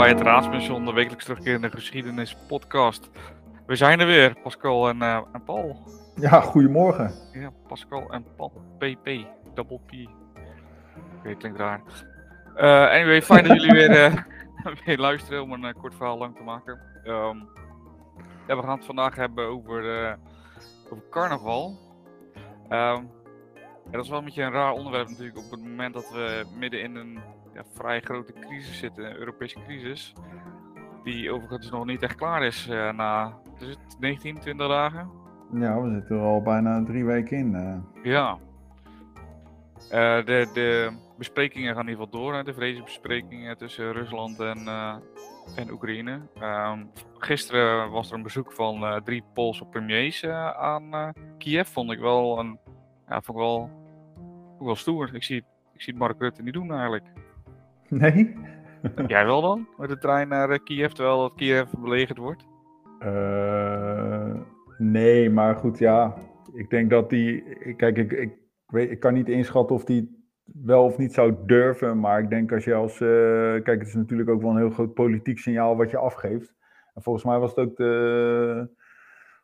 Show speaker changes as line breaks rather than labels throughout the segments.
bij het Raadspension, de wekelijks terugkerende geschiedenis podcast. We zijn er weer, Pascal en, uh, en Paul.
Ja, goedemorgen.
Ja, Pascal en Paul, PP, double P. Oké, klinkt raar. Uh, anyway, fijn dat jullie weer, uh, weer luisteren om een kort verhaal lang te maken. Um, ja, we gaan het vandaag hebben over, over carnaval. Um, ja, dat is wel een beetje een raar onderwerp natuurlijk op het moment dat we midden in een ja, vrij grote crisis zitten, een Europese crisis. Die overigens nog niet echt klaar is uh, na is het 19, 20 dagen.
Ja, we zitten er al bijna drie weken in. Uh.
Ja. Uh, de, de besprekingen gaan in ieder geval door, hè, de vredesbesprekingen tussen Rusland en, en Oekraïne. Um, gisteren was er een bezoek van drie Poolse premiers aan Kiev. Vond ik wel een, ja, vond ik wel, wel stoer. Ik zie, ik zie Mark Rutte niet doen eigenlijk.
Nee?
Jij wel dan? Met de trein naar eh, Kiev, terwijl dat Kiev belegerd wordt?
Uh, nee, maar goed, ja. Ik denk dat die... Kijk, ik, ik, weet, ik kan niet inschatten of die wel of niet zou durven. Maar ik denk als je als... Uh, kijk, het is natuurlijk ook wel een heel groot politiek signaal wat je afgeeft. En volgens mij was het ook de...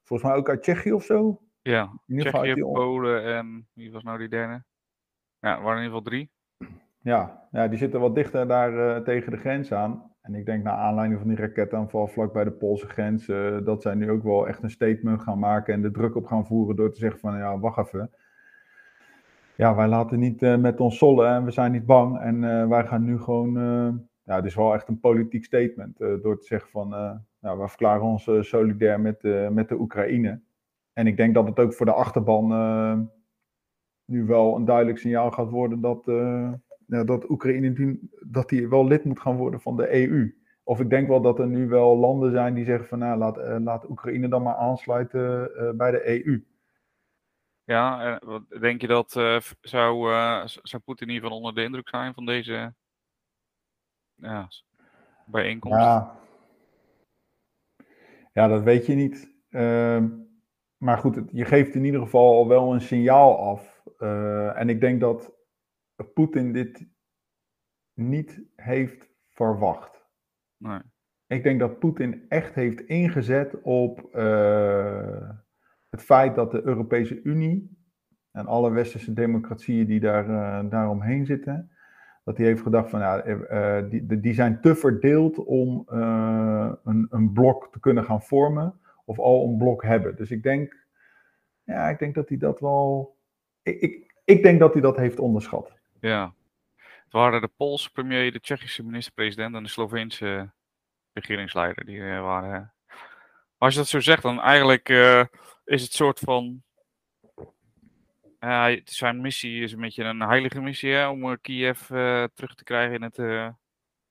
Volgens mij ook uit Tsjechië of zo?
Ja, Tsjechië, Polen en... Wie was nou die derde? Ja, er waren in ieder geval drie.
Ja, ja, die zitten wat dichter daar uh, tegen de grens aan. En ik denk naar aanleiding van die raketaanval vlak bij de Poolse grens, uh, dat zij nu ook wel echt een statement gaan maken en de druk op gaan voeren door te zeggen van ja, wacht even. Ja, wij laten niet uh, met ons sollen en we zijn niet bang. En wij gaan nu gewoon, ja, het is wel echt een politiek statement door te zeggen van, nou, wij verklaren ons solidair met, met de Oekraïne. En ik denk dat het ook voor de achterban nu wel een duidelijk signaal gaat worden dat dat Oekraïne dat die wel lid moet gaan worden van de EU. Of ik denk wel dat er nu wel landen zijn die zeggen van nou, laat, uh, laat Oekraïne dan maar aansluiten uh, bij de EU.
Ja, uh, denk je dat zou, zou Poetin in ieder geval onder de indruk zijn van deze ja, bijeenkomst?
Ja. ja, dat weet je niet. Ehm, maar goed, je geeft in ieder geval al wel een signaal af. en ik denk dat Poetin dit niet heeft verwacht.
Nee.
Ik denk dat Poetin echt heeft ingezet op uh, het feit dat de Europese Unie en alle westerse democratieën die daar, uh, daaromheen zitten, dat hij heeft gedacht van ja, uh, die, die zijn te verdeeld om een, een blok te kunnen gaan vormen of al een blok hebben. Dus ik denk, ja, ik denk dat hij dat wel. Ik, ik, ik denk dat hij dat heeft onderschat.
Ja. Het waren de Poolse premier, de Tsjechische minister-president en de Sloveense regeringsleider. Die uh, waren. als je dat zo zegt, dan eigenlijk uh, is het soort van. Zijn missie is een beetje een heilige missie om Kiev terug te krijgen in het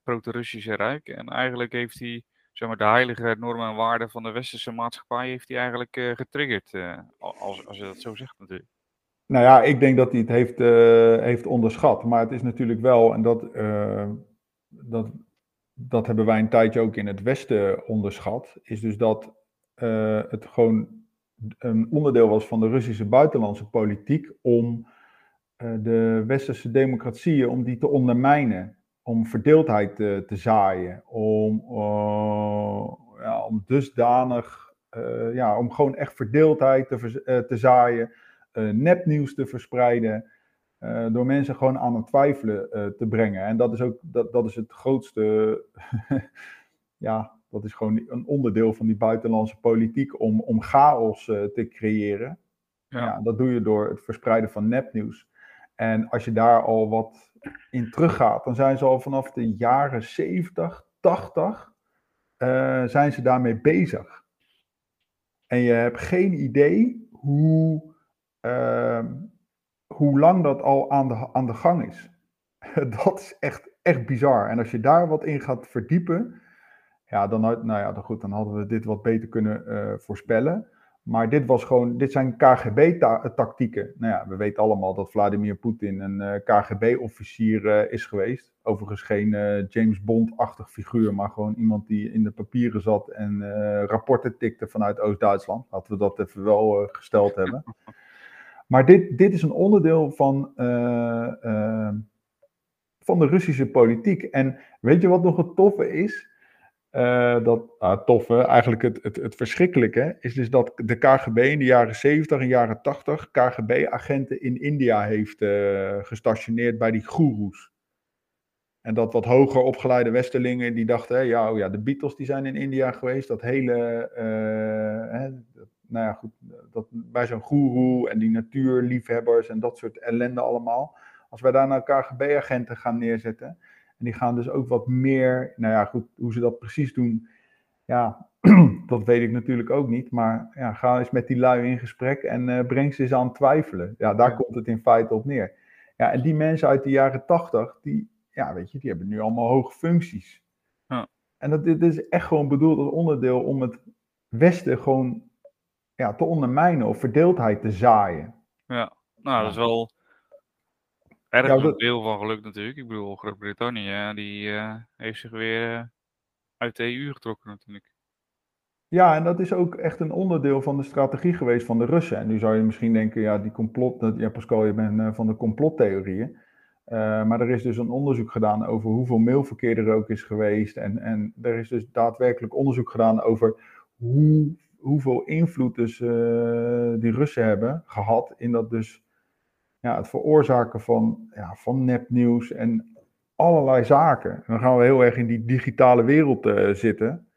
proto-Russische Rijk. En eigenlijk heeft hij zeg maar, de heilige normen en waarden van de westerse maatschappij heeft hij eigenlijk getriggerd. als, als je dat zo zegt natuurlijk.
Nou ja, ik denk dat hij het heeft, uh, heeft onderschat. Maar het is natuurlijk wel, en dat, uh, dat, dat hebben wij een tijdje ook in het Westen onderschat, is dus dat uh, het gewoon een onderdeel was van de Russische buitenlandse politiek om de westerse democratieën, om die te ondermijnen, om verdeeldheid te, te zaaien, om, ja, om dusdanig, ja, om gewoon echt verdeeldheid te, te zaaien nepnieuws te verspreiden. Uh, door mensen gewoon aan het twijfelen uh, te brengen. En dat is ook dat, dat is het grootste. ja, dat is gewoon een onderdeel van die buitenlandse politiek om, om chaos te creëren. Ja. ja. dat doe je door het verspreiden van nepnieuws. En als je daar al wat in teruggaat, dan zijn ze al vanaf de jaren 70, 80, zijn ze daarmee bezig. En je hebt geen idee hoe uh, hoe lang dat al aan de, aan de gang is. dat is echt, echt bizar. En als je daar wat in gaat verdiepen, ja, dan, nou ja, dan, goed, dan hadden we dit wat beter kunnen uh, voorspellen. Maar dit, was gewoon, dit zijn KGB-tactieken. Nou ja, we weten allemaal dat Vladimir Poetin een eh, KGB-officier uh, is geweest. Overigens geen James Bond-achtig figuur, maar gewoon iemand die in de papieren zat en rapporten tikte vanuit Oost-Duitsland. Laten we dat even wel gesteld hebben. Maar dit, dit is een onderdeel van, uh, uh, van de Russische politiek. En weet je wat nog het toffe is? Uh, dat ah, toffe, eigenlijk het, het, het verschrikkelijke, is dus dat de KGB in de jaren 70 en jaren 80 KGB-agenten in India heeft gestationeerd bij die goeroes. En dat wat hoger opgeleide westerlingen die dachten, ja, oh ja, de Beatles die zijn in India geweest, dat hele, hè, nou ja, goed, dat, bij zo'n goeroe en die natuurliefhebbers en dat soort ellende allemaal. Als wij daar nou KGB-agenten gaan neerzetten, en die gaan dus ook wat meer, nou ja, goed, hoe ze dat precies doen, ja, dat weet ik natuurlijk ook niet. Maar ja, ga eens met die lui in gesprek en uh, breng ze eens aan het twijfelen. Ja, daar komt het in feite op neer. Ja, en die mensen uit de jaren tachtig, die, ja, weet je, die hebben nu allemaal hoge functies. Ja. En dat dit is echt gewoon bedoeld als onderdeel om het Westen gewoon ja, te ondermijnen of verdeeldheid te zaaien.
Ja, nou, dat is wel erg ja, dat... deel van geluk natuurlijk. Ik bedoel, Groot-Brittannië, die uh, heeft zich weer uh, uit de EU getrokken natuurlijk.
Ja, en dat is ook echt een onderdeel van de strategie geweest van de Russen. En nu zou je misschien denken, ja, die complot, dat, ja Pascal, je bent uh, van de complottheorieën. maar er is dus een onderzoek gedaan over hoeveel mailverkeer er ook is geweest. En, en er is dus daadwerkelijk onderzoek gedaan over hoe, hoeveel invloed dus die Russen hebben gehad in dat dus ja, het veroorzaken van, ja, van nepnieuws en allerlei zaken. dan gaan we heel erg in die digitale wereld uh, zitten.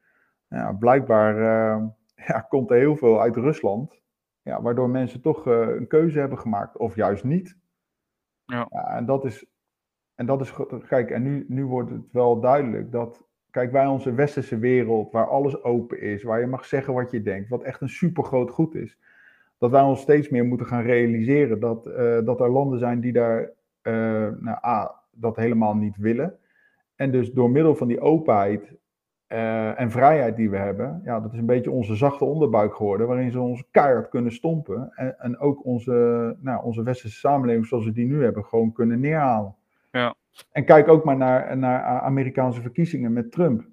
Ja, blijkbaar uh, ja, komt er heel veel uit Rusland, ja, waardoor mensen toch uh, een keuze hebben gemaakt, of juist niet. Ja. ja. en dat is, en dat is, kijk, en nu, nu wordt het wel duidelijk dat, kijk, wij onze westerse wereld, waar alles open is, waar je mag zeggen wat je denkt, wat echt een supergroot goed is dat wij ons steeds meer moeten gaan realiseren dat, uh, dat er landen zijn die daar uh, nou, A, dat helemaal niet willen. En dus door middel van die openheid uh, en vrijheid die we hebben, ja, dat is een beetje onze zachte onderbuik geworden, waarin ze ons keihard kunnen stompen. En, en ook onze, nou, onze westerse samenleving zoals we die nu hebben, gewoon kunnen neerhalen. Ja. En kijk ook maar naar, naar Amerikaanse verkiezingen met Trump.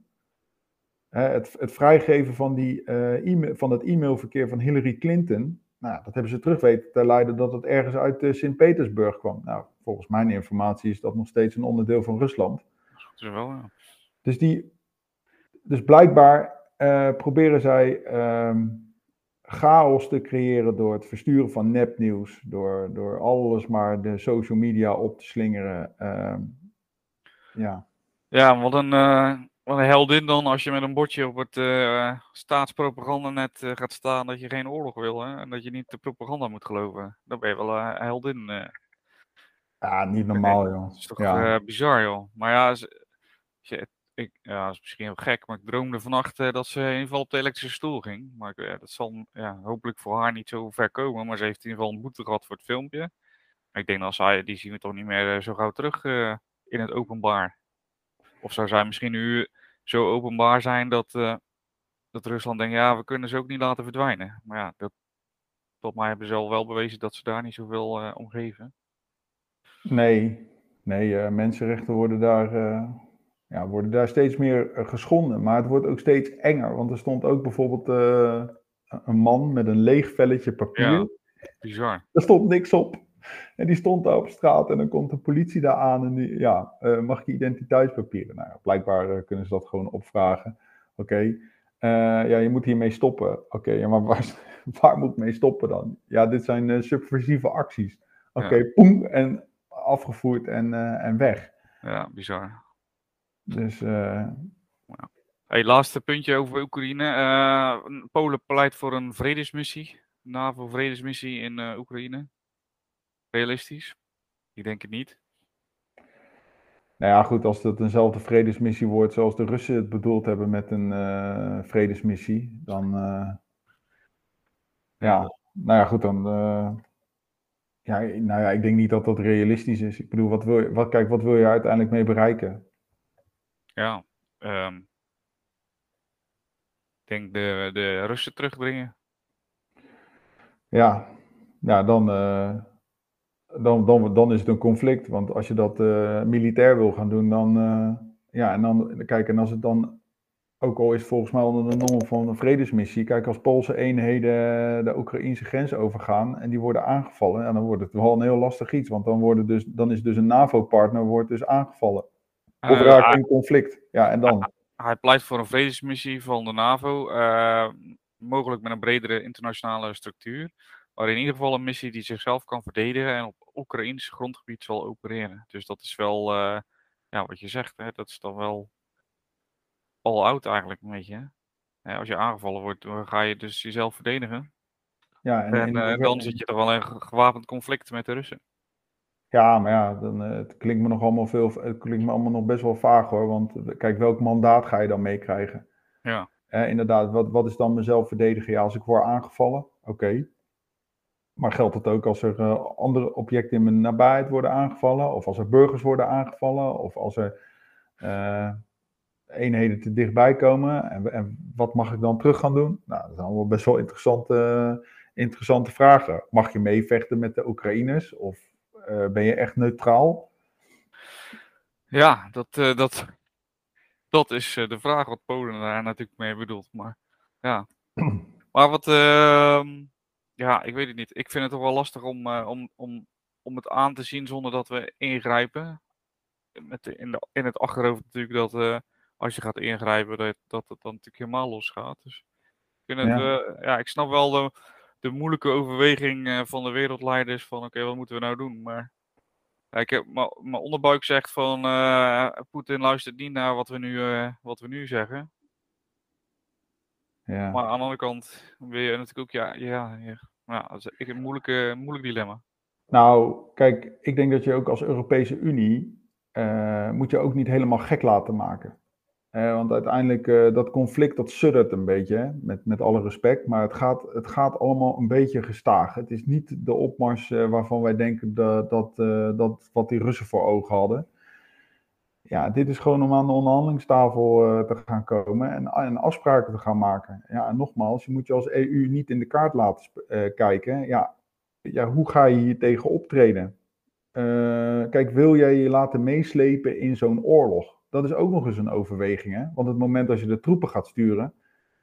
het, het vrijgeven van, die, e van het e-mailverkeer van Hillary Clinton, nou, dat hebben ze terug weten te leiden dat het ergens uit uh, Sint-Petersburg kwam. Nou, volgens mijn informatie is dat nog steeds een onderdeel van Rusland. Dat wel, ja. Dus, die, dus blijkbaar uh, proberen zij uh, chaos te creëren door het versturen van nepnieuws, door, door alles maar de social media op te slingeren. Ehm, ja.
Ja, wat een, uh, wat een heldin dan als je met een bordje op het uh, staatspropagandanet uh, gaat staan dat je geen oorlog wil hè? en dat je niet de propaganda moet geloven. Dan ben je wel een heldin.
Ja, niet normaal joh. Dat
is toch ja. bizar joh. Maar ja, je, ik, ja, dat is misschien heel gek, maar ik droomde vannacht dat ze in ieder geval op de elektrische stoel ging. Maar ik, dat zal ja, hopelijk voor haar niet zo ver komen, maar ze heeft in ieder geval een boete gehad voor het filmpje. Ik denk dat zij, die zien we toch niet meer zo gauw terug in het openbaar. Of zou zij misschien nu zo openbaar zijn dat, dat Rusland denkt, ja, we kunnen ze ook niet laten verdwijnen. Maar ja, tot mij hebben ze al wel bewezen dat ze daar niet zoveel om geven.
Nee, nee mensenrechten worden daar, ja, worden daar steeds meer geschonden. Maar het wordt ook steeds enger. Want er stond ook bijvoorbeeld een man met een leeg velletje papier. Ja,
bizar.
Er stond niks op. En die stond daar op straat en dan komt de politie daar aan en die, ja, uh, mag je identiteitspapieren? Nou, blijkbaar kunnen ze dat gewoon opvragen. Oké, okay. uh, ja, je moet hiermee stoppen. Oké, okay, ja, maar waar, waar moet ik mee stoppen dan? Ja, dit zijn subversieve acties. Oké, okay, ja. poem, en afgevoerd en, en weg.
Ja, bizar.
Dus,
Hey, laatste puntje over Oekraïne. Polen pleit voor een vredesmissie, NAVO-vredesmissie in Oekraïne. Realistisch? Ik denk het niet.
Nou ja, goed, als het eenzelfde vredesmissie wordt zoals de Russen het bedoeld hebben met een uh, vredesmissie, dan. Uh, ja, nou ja, goed, dan. Uh, ja, nou ja, ik denk niet dat dat realistisch is. Ik bedoel, wat wil je, wat, kijk, wat wil je uiteindelijk mee bereiken?
Ja, um, ik denk de, de Russen terugdringen.
Ja, ja dan dan, dan, dan is het een conflict. Want als je dat uh, militair wil gaan doen, dan. Uh, ja, en dan. Kijk, en als het dan. Ook al is volgens mij onder de norm van een vredesmissie. Kijk, als Poolse eenheden de Oekraïnse grens overgaan. en die worden aangevallen. Dan wordt het wel een heel lastig iets. Want dan, worden dus, dan is dus een NAVO-partner wordt dus aangevallen. Of raakt in conflict. Ja, en dan.
hij pleit voor een vredesmissie van de NAVO, uh, mogelijk met een bredere internationale structuur, maar in ieder geval een missie die zichzelf kan verdedigen en op Oekraïns grondgebied zal opereren. Dus dat is wel, uh, ja, wat je zegt, hè, dat is dan wel al oud eigenlijk een beetje. Hè? als je aangevallen wordt, dan ga je dus jezelf verdedigen. Ja, en, en, en dan zit je er wel in gewapend conflict met de Russen.
Ja, maar ja, dan, uh, het klinkt me nog allemaal veel, het klinkt me allemaal nog best wel vaag hoor. Want eh, kijk, welk mandaat ga je dan meekrijgen?
Ja.
Eh, inderdaad, wat, wat is dan mezelf verdedigen? Ja, als ik word aangevallen, oké. Maar geldt het ook als er uh, andere objecten in mijn nabijheid worden aangevallen? Of als er burgers worden aangevallen? Of als er uh, eenheden te dichtbij komen? En, en, wat mag ik dan terug gaan doen? Nou, dat zijn allemaal best wel interessante, interessante vragen. Mag je meevechten met de Oekraïners? Of ben je echt neutraal?
Ja, dat, uh, dat, dat is uh, de vraag wat Polen daar natuurlijk mee bedoelt. Maar ja, maar wat, ehm, ja, ik weet het niet. Ik vind het toch wel lastig om, om, om, om het aan te zien zonder dat we ingrijpen. Met de, in, de, in het achterhoofd natuurlijk dat als je gaat ingrijpen, dat, dat het dan natuurlijk helemaal losgaat. Dus ik, vind het, ja. ja, ik snap wel de, de moeilijke overweging uh, van de wereldleiders van oké, okay, wat moeten we nou doen? Maar ik heb, mijn onderbuik zegt van uh, Poetin luistert niet naar wat we nu, uh, wat we nu zeggen. Ja. Maar aan de andere kant wil je natuurlijk ook, ja, ja, ja, ja dat is een moeilijke, moeilijk dilemma.
Nou, kijk, ik denk dat je ook als Europese Unie moet je ook niet helemaal gek laten maken. Want uiteindelijk, uh, dat conflict, dat suddert een beetje? Met, met alle respect. Maar het gaat, het gaat allemaal een beetje gestaag. Het is niet de opmars uh, waarvan wij denken dat, dat, dat wat die Russen voor ogen hadden. Ja, dit is gewoon om aan de onderhandelingstafel te gaan komen en, en, afspraken te gaan maken. Ja, en nogmaals, je moet je als EU niet in de kaart laten kijken. Ja, ja, hoe ga je hier tegen optreden? kijk, wil jij je laten meeslepen in zo'n oorlog? Dat is ook nog eens een overweging. Hè? Want het moment als je de troepen gaat sturen,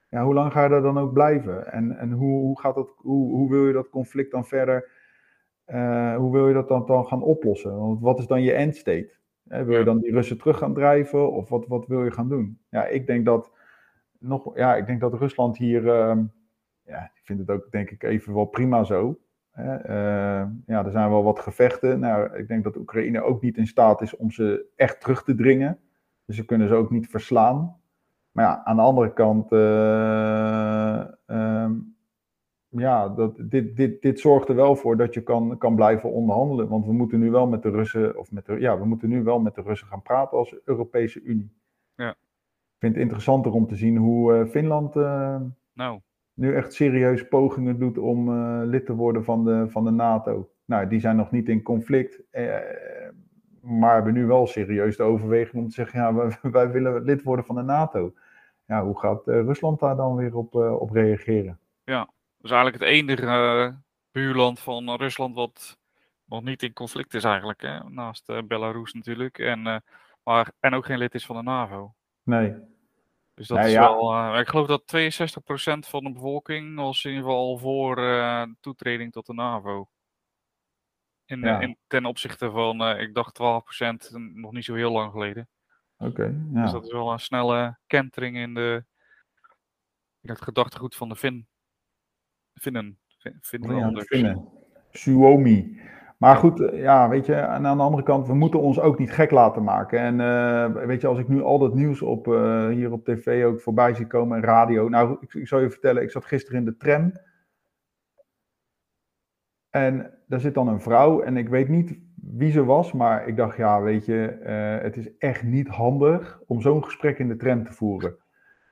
ja, hoe lang ga je daar dan ook blijven? En, en hoe, hoe, gaat dat, hoe, hoe wil je dat conflict dan verder, uh, hoe wil je dat dan, dan gaan oplossen? Want wat is dan je endstate? Hè, wil je dan die Russen terug gaan drijven of wat, wat wil je gaan doen? Ja, ik denk dat, nog, ja, ik denk dat Rusland hier, uh, ja, ik vind het ook denk ik even wel prima zo. Uh, ja, er zijn wel wat gevechten. Nou, ik denk dat Oekraïne ook niet in staat is om ze echt terug te dringen. Dus ze kunnen ze ook niet verslaan. Maar ja, aan de andere kant, uh, uh, ja, dat, dit, dit, dit zorgt er wel voor dat je kan, kan blijven onderhandelen. Want we moeten nu wel met de Russen, of met de, ja, we moeten nu wel met de Russen gaan praten als Europese Unie.
Ja.
Ik vind het interessanter om te zien hoe uh, Finland
nou.
nu echt serieus pogingen doet om lid te worden van de, van de NATO. Nou, die zijn nog niet in conflict maar hebben nu wel serieus de overweging om te zeggen, ja, wij, wij willen lid worden van de NATO. Ja, hoe gaat uh, Rusland daar dan weer op, uh, op reageren?
Ja, dat is eigenlijk het enige uh, buurland van Rusland wat nog niet in conflict is eigenlijk, hè? naast Belarus natuurlijk, en, maar, en ook geen lid is van de NAVO.
Nee.
Dus dat nee, is ja. wel, ik geloof dat 62% van de bevolking was in ieder geval voor toetreding tot de NAVO. In, ja. in, ten opzichte van, uh, ik dacht 12% nog niet zo heel lang geleden.
Oké. Okay, ja.
Dus dat is wel een snelle kentering in, de, in het gedachtegoed van de Fin. Finnen. Finlanders.
Finnen. Suomi. Maar goed, eh, ja, weet je, en aan de andere kant, we moeten ons ook niet gek laten maken. En uh, weet je, als ik nu al dat nieuws op, uh, hier op tv ook voorbij zie komen en radio. Nou, ik, ik zal je vertellen, ik zat gisteren in de tram. En daar zit dan een vrouw en ik weet niet wie ze was, maar ik dacht, ja, weet je, uh, het is echt niet handig om zo'n gesprek in de tram te voeren.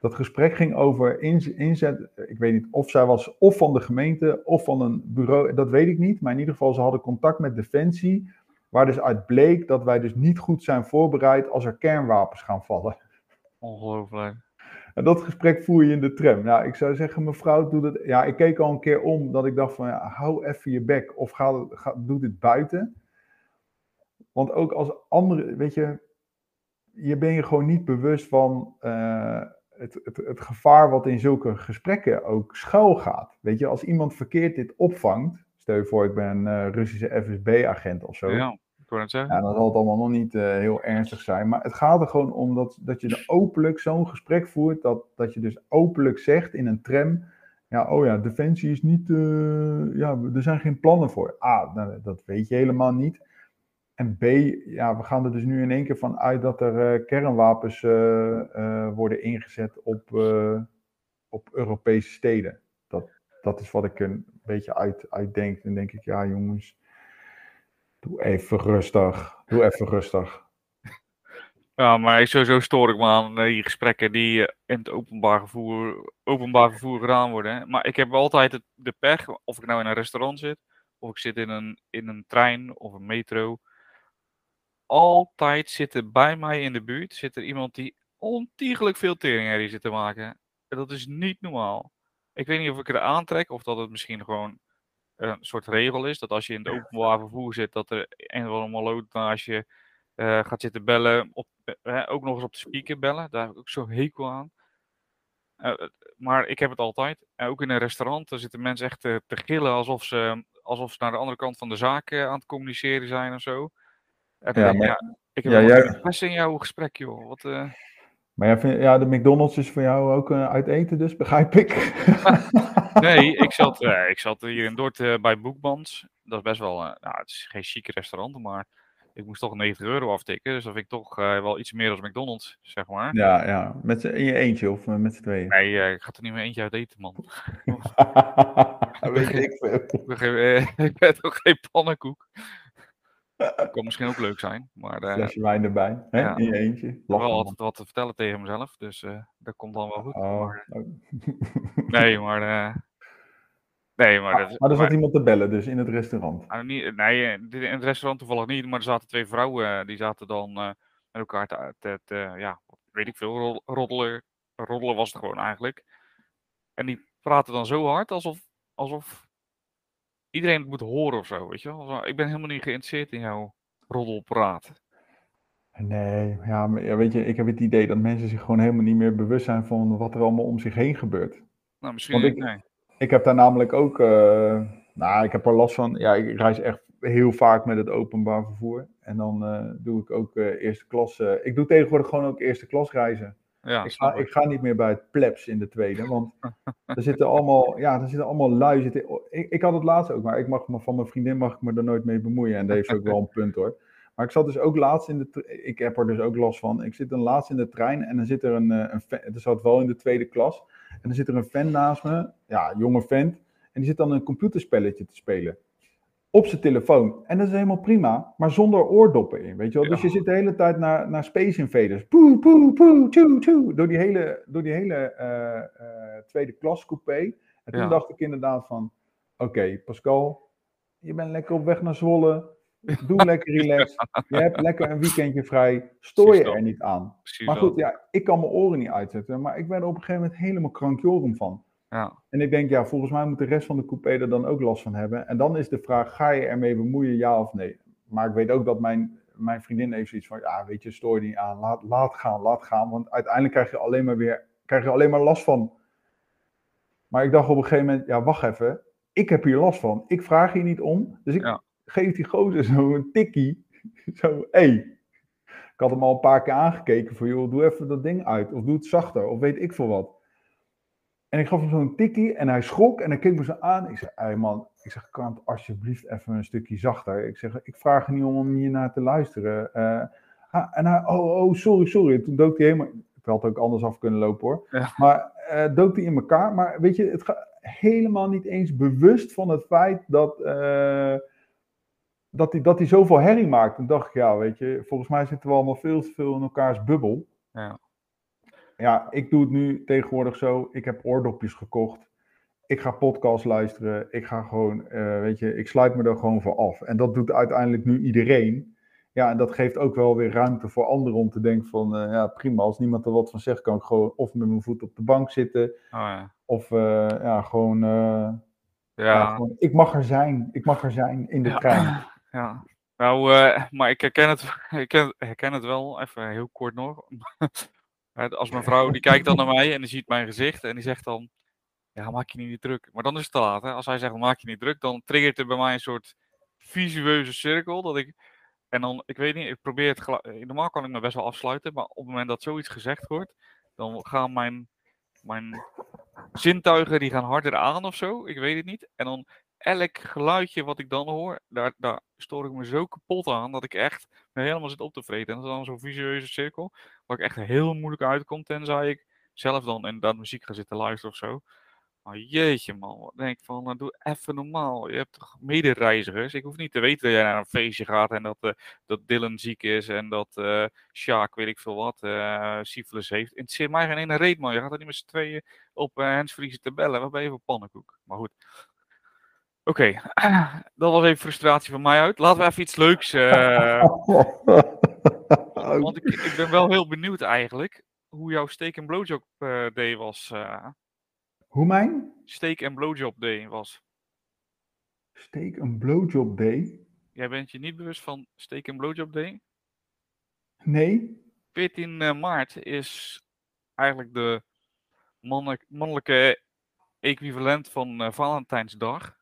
Dat gesprek ging over inzet, ik weet niet of zij was of van de gemeente of van een bureau, dat weet ik niet, maar in ieder geval ze hadden contact met Defensie, waar dus uit bleek dat wij dus niet goed zijn voorbereid als er kernwapens gaan vallen.
Ongelooflijk.
Dat gesprek voer je in de tram. Nou, ik zou zeggen, mevrouw, doe dat. Ja, ik keek al een keer om dat ik dacht van, ja, hou even je bek of ga, ga, doe dit buiten. Want ook als andere, weet je, je ben je gewoon niet bewust van uh, het, het, het gevaar wat in zulke gesprekken ook schuil gaat. Weet je, als iemand verkeerd dit opvangt, stel je voor ik ben een uh, Russische FSB-agent of zo.
Ja,
Ja, dan zal het allemaal nog niet eh, heel ernstig zijn. Maar het gaat er gewoon om dat, dat je er openlijk zo'n gesprek voert. Dat, dat je dus openlijk zegt in een tram. Ja, oh ja, defensie is niet. eh, ja, er zijn geen plannen voor. A, nou, dat weet je helemaal niet. En B, ja, we gaan er dus nu in één keer van uit dat er eh, kernwapens worden ingezet op, op Europese steden. Dat, dat is wat ik een beetje uit, uit denk. Dan denk ik, ja jongens, doe even rustig. Doe even rustig.
Ja, maar sowieso stoor ik me aan eh, die gesprekken die eh, in het openbaar vervoer, openbaar gedaan worden. Maar ik heb altijd het, de pech, of ik nou in een restaurant zit, of ik zit in een, in een trein of een metro. Altijd zit er bij mij in de buurt zit er iemand die ontiegelijk veel teringherrie zit te maken. En dat is niet normaal. Ik weet niet of ik er aantrek of dat het misschien gewoon een soort regel is. Dat als je in het openbaar vervoer zit, dat er een of andere maloot naast je eh, gaat zitten bellen. Op, eh, ook nog eens op de speaker bellen. Daar heb ik ook zo hekel aan. Eh, maar ik heb het altijd. Ook in een restaurant, daar zitten mensen echt te, gillen alsof ze, alsof ze naar de andere kant van de zaak aan het communiceren zijn of zo. En dan
Ja,
denk ik,
maar-
ja, ik heb
ja, jij-
interesse in jouw gesprek, joh. Wat,
Maar ja, vind- ja, de McDonald's is voor jou ook uit eten, dus begrijp ik.
Nee, ik zat, eh, ik zat hier in Dort eh, bij Boekbands. Dat is best wel, eh, nou, het is geen chique restaurant, maar ik moest toch 90 euro aftikken. Dus dat vind ik toch wel iets meer dan McDonald's, zeg maar.
Ja, ja. Met in je eentje of met z'n tweeën?
Nee, ik ga er niet meer eentje uit eten, man.
Weet ik veel.
Ik ben toch geen pannenkoek. Dat kan misschien ook leuk zijn, maar eh, ik
Flesje wijn erbij, hè?
ja.
in je eentje.
heb
Lachen,
wel altijd wat te vertellen tegen mezelf, dus eh, dat komt dan wel goed.
Oh,
Maar,
oh.
nee, maar... eh, nee, maar... dat,
Maar er
maar-
zat iemand te bellen, dus in het restaurant.
Nou, niet, nee, eh, in het restaurant toevallig niet, maar er zaten twee vrouwen, eh, die zaten dan eh, met elkaar te, te, te- ja, weet ik veel, roddelen, roddelen was het gewoon eigenlijk. En die praten dan zo hard alsof, alsof iedereen moet horen of zo, weet je wel. Ik ben helemaal niet geïnteresseerd in jouw roddelpraat.
Nee, ja, maar, ja, weet je, ik heb het idee dat mensen zich gewoon helemaal niet meer bewust zijn van wat er allemaal om zich heen gebeurt.
Nou, misschien,
Want ik-
nee.
Ik heb daar namelijk ook, eh, nou, ik heb er last van. Ja, ik reis echt heel vaak met het openbaar vervoer. En dan eh, doe ik ook eh, eerste klas. ik doe tegenwoordig gewoon ook eerste klas reizen.
Ja,
ik, ga,
ik.
ga niet meer bij het plebs in de tweede, want er zitten allemaal, ja, er zitten allemaal lui. Zitten, ik, ik had het laatst ook, maar ik mag me, van mijn vriendin mag ik me er nooit mee bemoeien. En dat heeft ook wel een punt hoor. Maar ik zat dus ook laatst in de, ik heb er dus ook last van. Ik zit dan laatst in de trein en dan zit er een, eh, een fan, het zat wel in de tweede klas. En dan zit er een fan naast me, ja, jonge vent. En die zit dan een computerspelletje te spelen. Op zijn telefoon. En dat is helemaal prima, maar zonder oordoppen in, weet je wel. Dus je zit de hele tijd naar, naar Space Invaders. Poe, poe, poe, tjoe, tjoe. Door die hele, door die hele eh, eh, tweede klas coupé. En toen
Ja.
dacht ik inderdaad van, oké, Pascal, je bent lekker op weg naar Zwolle. Doe lekker relaxed. Je hebt lekker een weekendje vrij. Stoor je er niet aan. Maar goed, ja, ik kan mijn oren niet uitzetten. Maar ik werd er op een gegeven moment helemaal krankjorum van.
Ja.
En ik denk, ja, volgens mij moet de rest van de coupé er dan ook last van hebben. En dan is de vraag, ga je ermee bemoeien, ja of nee? Maar ik weet ook dat mijn, mijn vriendin heeft zoiets van, ja, weet je, stoor je niet aan. Laat, laat gaan, laat gaan. Want uiteindelijk krijg je alleen maar weer, krijg je alleen maar last van. Maar ik dacht op een gegeven moment, ja, wacht even. Ik heb hier last van. Ik vraag hier niet om. Dus ik
Ja.
geef die gozer zo een tikkie. Zo, hé. Hey. Ik had hem al een paar keer aangekeken voor, joh, doe even dat ding uit. Of doe het zachter, of weet ik veel wat. En ik gaf hem zo'n tikkie en hij schrok en hij keek me zo aan. Ik zei, hey man, ik zeg, kan het alsjeblieft even een stukje zachter? Ik zeg, ik vraag er niet om om hier naar te luisteren. Eh, ah, en hij, oh, oh, sorry, sorry. Toen dook hij helemaal, ik had ook anders af kunnen lopen hoor.
Ja.
Maar eh dook hij in elkaar. Maar weet je, het gaat helemaal niet eens bewust van het feit dat, eh, dat, hij, dat hij zoveel herrie maakt. Toen dacht ik, ja, weet je, volgens mij zitten we allemaal veel te veel in elkaars bubbel.
Ja.
Ja, ik doe het nu tegenwoordig zo. Ik heb oordopjes gekocht. Ik ga podcast luisteren. Ik ga gewoon, eh, weet je, ik sluit me er gewoon voor af. En dat doet uiteindelijk nu iedereen. Ja, en dat geeft ook wel weer ruimte voor anderen om te denken van, eh, ja, prima. Als niemand er wat van zegt, kan ik gewoon of met mijn voet op de bank zitten.
Oh, ja.
Of eh, ja, gewoon, ja.
Ja.
gewoon, ik mag er zijn. Ik mag er zijn in de trein.
Ja, nou, maar ik herken het, ik herken, herken het wel, even heel kort nog. Als mijn vrouw, die kijkt dan naar mij en die ziet mijn gezicht en die zegt dan, ja, maak je niet druk. Maar dan is het te laat, hè. Als hij zegt, maak je niet druk, dan triggert er bij mij een soort visueuze cirkel, dat ik En dan, ik weet niet, ik probeer het. eh, Normaal kan ik me best wel afsluiten, maar op het moment dat zoiets gezegd wordt, dan gaan mijn, mijn zintuigen die gaan harder aan of zo. Ik weet het niet. En dan elk geluidje wat ik dan hoor, daar, daar stoor ik me zo kapot aan dat ik echt helemaal zit op te vreten. En dat is dan zo'n visueuze cirkel, waar ik echt heel moeilijk uitkom, tenzij ik zelf dan inderdaad muziek ga zitten luisteren of zo. Maar jeetje man, wat denk ik van, nou, doe even normaal. Je hebt toch medereizigers? Ik hoef niet te weten dat jij naar een feestje gaat en dat, eh, dat Dylan ziek is en dat eh Sjaak, weet ik veel wat, syphilis heeft. Interesseert mij geen ene reet man. Je gaat er niet met z'n tweeën op uh, handsfree te bellen. Waar ben je voor pannenkoek? Maar goed. Oké, dat was even frustratie van mij uit. Laten we even iets leuks. eh, want ik, ik ben wel heel benieuwd eigenlijk hoe jouw steak en blowjob eh, day was. eh
Hoe mijn?
steak en blowjob day was.
Steek een blowjob day?
Jij bent je niet bewust van steak en blowjob day?
Nee?
14 eh, maart is eigenlijk de mannelijk- mannelijke equivalent van eh, Valentijnsdag.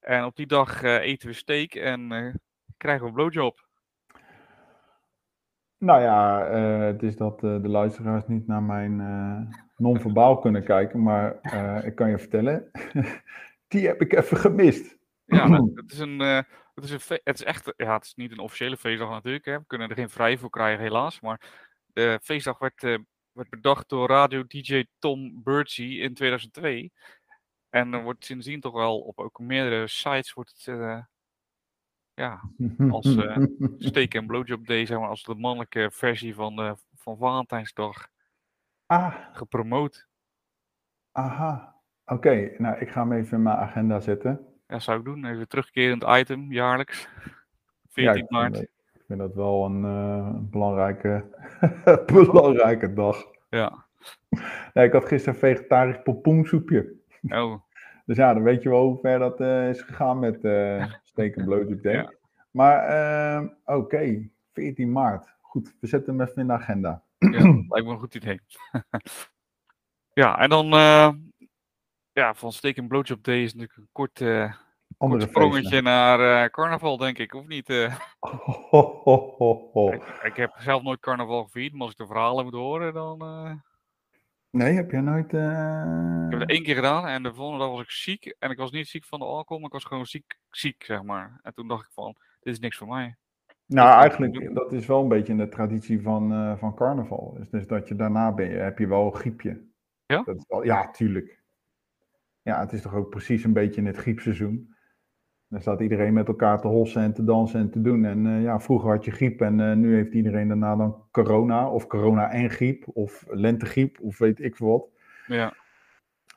En op die dag eh, eten we steak en eh, krijgen we blowjob.
Nou ja, eh, het is dat de luisteraars niet naar mijn non-verbaal kunnen kijken, maar ik kan je vertellen, die heb ik even gemist.
Ja, het is een, eh, het is een het is echt, ja, het is niet een officiële feestdag natuurlijk. Hè. We kunnen er geen vrij voor krijgen helaas. Maar de feestdag werd, werd bedacht door radio-dj Tom Birdsey in 2002. En er wordt sindsdien toch wel op ook meerdere sites wordt het, eh, ja, als, eh, steak en blowjob day, zeg maar, als de mannelijke versie van, de, van Valentijnsdag
Ah,
gepromoot.
aha. Oké, nou ik ga hem even in mijn agenda zetten.
Ja, zou ik doen. Even terugkerend item, jaarlijks. 14
Ja, ik vind
maart.
dat- Ik vind dat wel een belangrijke, belangrijke dag.
Ja.
Nee, ik had gisteren vegetarisch pompoensoepje.
Oh,
Dus ja, dan weet je wel hoe ver dat eh, is gegaan met eh steak en blowjob day.
Ja.
Maar ehm, oké, 14 maart. Goed, we zetten hem even in de agenda.
Ja, lijkt me een goed idee. ja, en dan eh, ja, van steak en blowjob day is natuurlijk een kort, sprongetje naar carnaval, denk ik, of niet? ik, ik heb zelf nooit carnaval gevierd, maar als ik de verhalen moet horen, dan...
Nee, heb jij nooit... eh,
ik heb het één keer gedaan en de volgende dag was ik ziek. En ik was niet ziek van de alcohol, maar ik was gewoon ziek, ziek zeg maar. En toen dacht ik van, dit is niks voor mij.
Nou, eigenlijk, dat is wel een beetje in de traditie van, eh, van carnaval. Dus, dus dat je daarna ben je, heb je wel een griepje.
Ja?
Dat is wel, ja, tuurlijk. Ja, het is toch ook precies een beetje in het griepseizoen. Dan staat iedereen met elkaar te hossen en te dansen en te doen. En eh, ja, vroeger had je griep en eh, nu heeft iedereen daarna dan corona. Of corona en griep, of lentegriep, of weet ik veel wat.
Ja,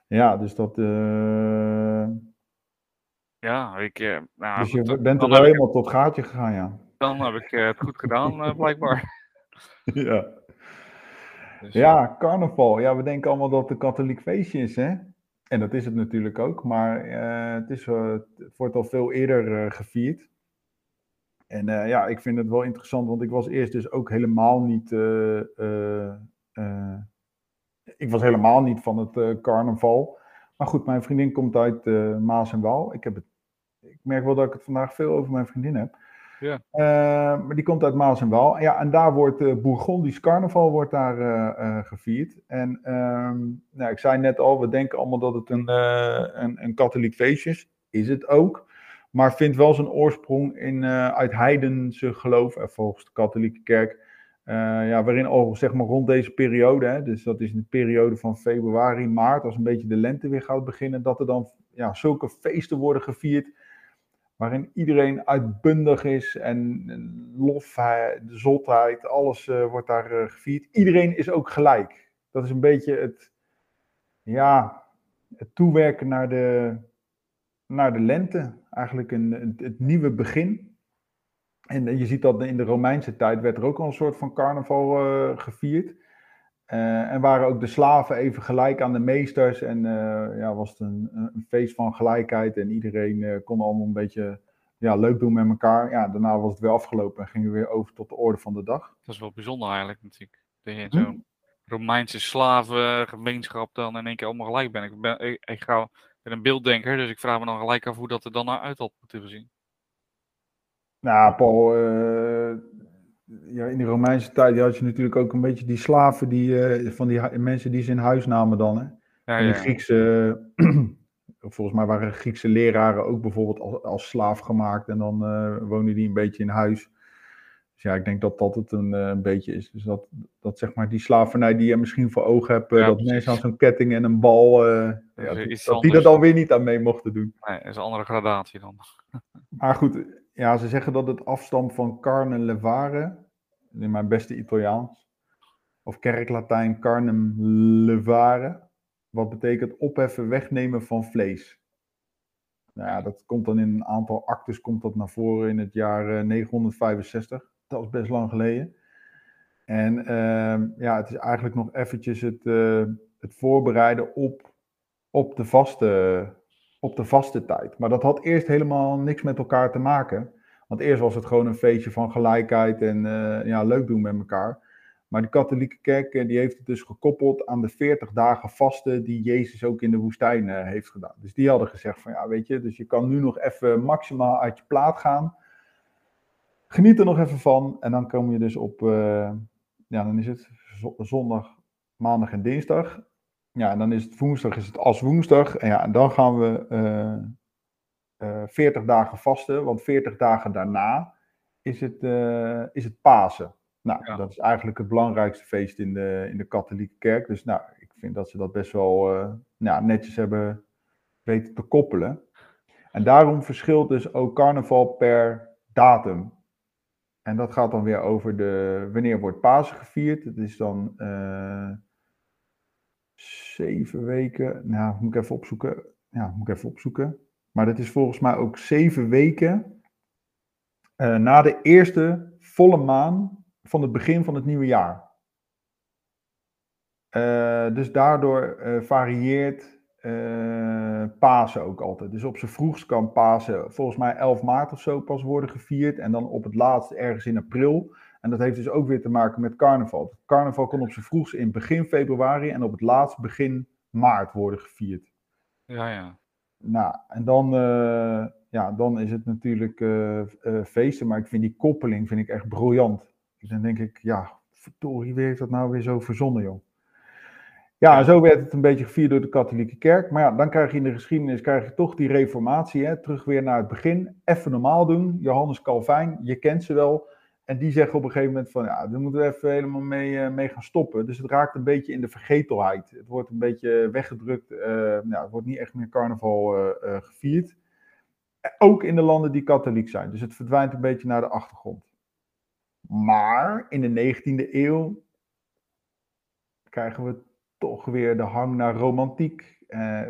Ja, dus dat... eh,
ja ik... nou,
dus je bent er wel
ik-
helemaal tot gaatje gegaan, ja.
Dan heb ik het goed gedaan, blijkbaar.
ja.
Dus,
Ja, carnaval. Ja, we denken allemaal dat het een katholiek feestje is, hè? En dat is het natuurlijk ook, maar eh, het, is, eh, het wordt al veel eerder eh, gevierd. En ja, ik vind het wel interessant, want ik was eerst dus ook helemaal niet. ik was helemaal niet van het carnaval. Maar goed, mijn vriendin komt uit Maas en Waal. Ik, heb het, ik merk wel dat ik het vandaag veel over mijn vriendin heb. Eh, maar die komt uit Maas en Waal. Ja, en daar wordt uh, Bourgondisch carnaval wordt daar eh, gevierd. En ehm, nou, ik zei net al, we denken allemaal dat het een, een, een katholiek feestje is. Is het ook. Maar vindt wel zijn oorsprong in, uit heidense geloof, eh, volgens de katholieke kerk. ja, waarin al zeg maar rond deze periode, hè, dus dat is in de periode van februari, maart, als een beetje de lente weer gaat beginnen, dat er dan ja, zulke feesten worden gevierd waarin iedereen uitbundig is en lofheid, de zotheid, alles eh, wordt daar eh, gevierd. Iedereen is ook gelijk. Dat is een beetje het, ja, het toewerken naar de, naar de lente. Eigenlijk een, het, nieuwe begin. En eh, je ziet dat in de Romeinse tijd werd er ook al een soort van carnaval gevierd. Eh, en waren ook de slaven even gelijk aan de meesters. En eh, ja, was het een, een feest van gelijkheid. En iedereen eh, kon allemaal een beetje ja, leuk doen met elkaar. Ja, daarna was het weer afgelopen en gingen we weer over tot de orde van de dag.
Dat is wel bijzonder eigenlijk natuurlijk. Dat je
Hm?
zo'n Romeinse slavengemeenschap dan in één keer allemaal gelijk bent. Ik ben, ik, ik ga, ben een beelddenker, dus ik vraag me dan gelijk af hoe dat er dan uit had moeten gezien.
Nou, Paul, uh, ja, in de Romeinse tijd had je natuurlijk ook een beetje die slaven, die, uh, van die mensen die ze in huis namen dan. Hè? Ja, en de Griekse, volgens mij waren Griekse leraren ook bijvoorbeeld als, als slaaf gemaakt en dan uh, woonden die een beetje in huis. Dus ja, ik denk dat dat het een, een beetje is. Dus dat, dat zeg maar die slavernij die je misschien voor ogen hebt, ja, dat mensen aan zo'n ketting en een bal, ja, dat, dat die er dan weer niet aan mee mochten doen.
Nee, dat is een andere gradatie dan.
Maar goed, ja, ze zeggen dat het afstamt van carne levare, in mijn beste Italiaans. Of kerklatijn carnem levare. Wat betekent opheffen, wegnemen van vlees. Nou ja, dat komt dan in een aantal actes komt dat naar voren in het jaar 965. Eh, dat is best lang geleden. En uh, ja, het is eigenlijk nog eventjes het, uh, het voorbereiden op, op de vaste op de vaste tijd. Maar dat had eerst helemaal niks met elkaar te maken. Want eerst was het gewoon een feestje van gelijkheid en uh, ja, leuk doen met elkaar. Maar de katholieke kerk eh, die heeft het dus gekoppeld aan de 40 dagen vasten die Jezus ook in de woestijn uh, heeft gedaan. Dus die hadden gezegd van ja, weet je, dus je kan nu nog even maximaal uit je plaat gaan. Geniet er nog even van en dan kom je dus op, ja, dan is het zondag, maandag en dinsdag. Ja, en dan is het woensdag, is het als woensdag. En ja, en dan gaan we 40 dagen vasten, want 40 dagen daarna is het, uh, is het Pasen. Nou, ja. dat is eigenlijk het belangrijkste feest in de, in de katholieke kerk. Dus nou, ik vind dat ze dat best wel uh, nou, netjes hebben weten te koppelen. En daarom verschilt dus ook carnaval per datum. En dat gaat dan weer over de, wanneer wordt Pasen gevierd. Het is dan uh, zeven weken. Nou, moet ik even opzoeken. Ja, moet ik even opzoeken. Maar dat is volgens mij ook zeven weken uh, na de eerste volle maan van het begin van het nieuwe jaar. Uh, dus daardoor uh, varieert Pasen ook altijd. Dus op zijn vroegst kan Pasen volgens mij 11 maart of zo pas worden gevierd. En dan op het laatst ergens in april. En dat heeft dus ook weer te maken met carnaval. Carnaval kan op zijn vroegst in begin februari en op het laatst begin maart worden gevierd.
Ja, ja.
Nou, en dan, uh, ja, dan is het natuurlijk uh, uh, feesten, maar ik vind die koppeling vind ik echt briljant. Dan denk ik, ja, verdorie, wie heeft dat nou weer zo verzonnen, joh? Ja, zo werd het een beetje gevierd door de katholieke kerk. Maar ja, dan krijg je in de geschiedenis krijg je toch die reformatie, hè? terug weer naar het begin. Even normaal doen. Johannes Calvijn, je kent ze wel. En die zeggen op een gegeven moment van, ja, daar moeten we even helemaal mee, uh, mee gaan stoppen. Dus het raakt een beetje in de vergetelheid. Het wordt een beetje weggedrukt. Nou, het wordt niet echt meer carnaval uh, gevierd. Ook in de landen die katholiek zijn. Dus het verdwijnt een beetje naar de achtergrond. Maar in de 19e eeuw krijgen we toch weer de hang naar romantiek.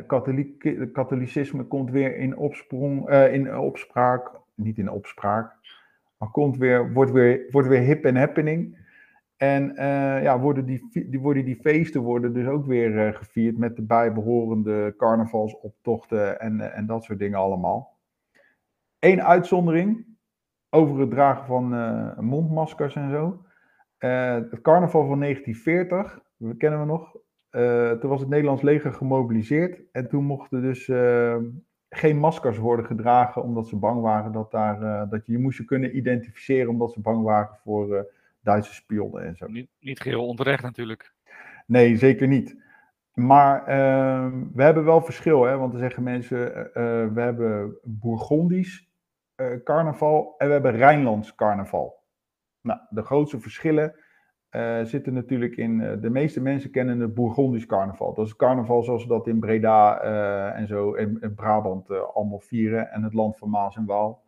katholiek, katholicisme komt weer in, opsprong, in opspraak. Niet in opspraak maar komt weer, wordt, weer, wordt weer hip en happening. En uh, ja, worden die, die, worden die feesten worden dus ook weer uh, gevierd met de bijbehorende carnavalsoptochten en, uh, en dat soort dingen allemaal. Eén uitzondering over het dragen van mondmaskers en zo. het carnaval van 1940, we kennen we nog. toen was het Nederlands leger gemobiliseerd en toen mochten dus geen maskers worden gedragen omdat ze bang waren dat, daar, uh, dat je je moest je kunnen identificeren omdat ze bang waren voor uh, Duitse spionnen en zo.
Niet, niet geheel onterecht natuurlijk.
Nee, zeker niet. Maar uh, we hebben wel verschil, hè? want dan zeggen mensen, uh, we hebben Bourgondisch carnaval en we hebben Rijnlands carnaval. Nou, de grootste verschillen uh, zitten natuurlijk in. Uh, de meeste mensen kennen het Bourgondisch carnaval. Dat is carnaval zoals we dat in Breda uh, en zo in, in Brabant allemaal vieren. En het land van Maas en Waal.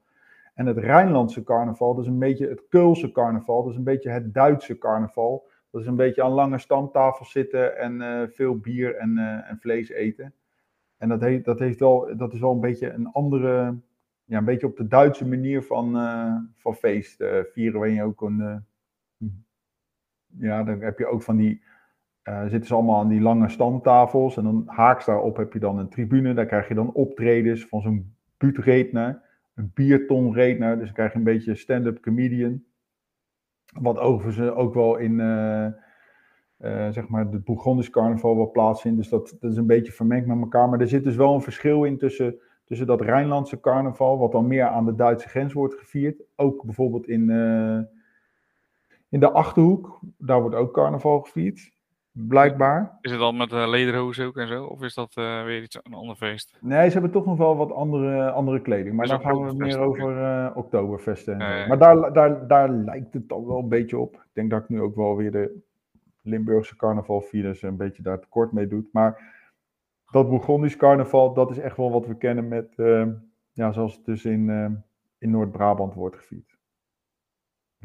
En het Rijnlandse carnaval, dat is een beetje het Keulse carnaval. Dat is een beetje het Duitse carnaval. Dat is een beetje aan lange stamtafels zitten en veel bier en, en, vlees eten. En dat, heet, dat, heeft wel, dat is wel een beetje een andere. Ja, een beetje op de Duitse manier van, van feest vieren. Waarin je ook een ja, dan heb je ook van die, uh, zitten ze allemaal aan die lange standtafels. En dan haaks daarop heb je dan een tribune. Daar krijg je dan optredens van zo'n buurtredner, een biertonredner. Dus dan krijg je een beetje stand-up comedian. Wat overigens ook wel in, uh, uh, zeg maar, het Bourgondisch carnaval wel plaatsvindt. Dus dat, dat is een beetje vermengd met elkaar. Maar er zit dus wel een verschil in tussen tussen dat Rijnlandse carnaval, wat dan meer aan de Duitse grens wordt gevierd. Ook bijvoorbeeld in, in de Achterhoek, daar wordt ook carnaval gevierd. Blijkbaar.
Is het dan met uh, lederhozen ook en zo? Of is dat uh, weer iets, een ander feest?
Nee, ze hebben toch nog wel wat andere, andere kleding. Maar dan gaan we meer over uh, Oktoberfesten en zo. Maar daar, daar, daar lijkt het dan wel een beetje op. Ik denk dat ik nu ook wel weer de Limburgse carnaval virus een beetje daar tekort mee doet. Maar dat Bourgondisch carnaval, dat is echt wel wat we kennen met, ja, zoals het dus in, in Noord-Brabant wordt gevierd.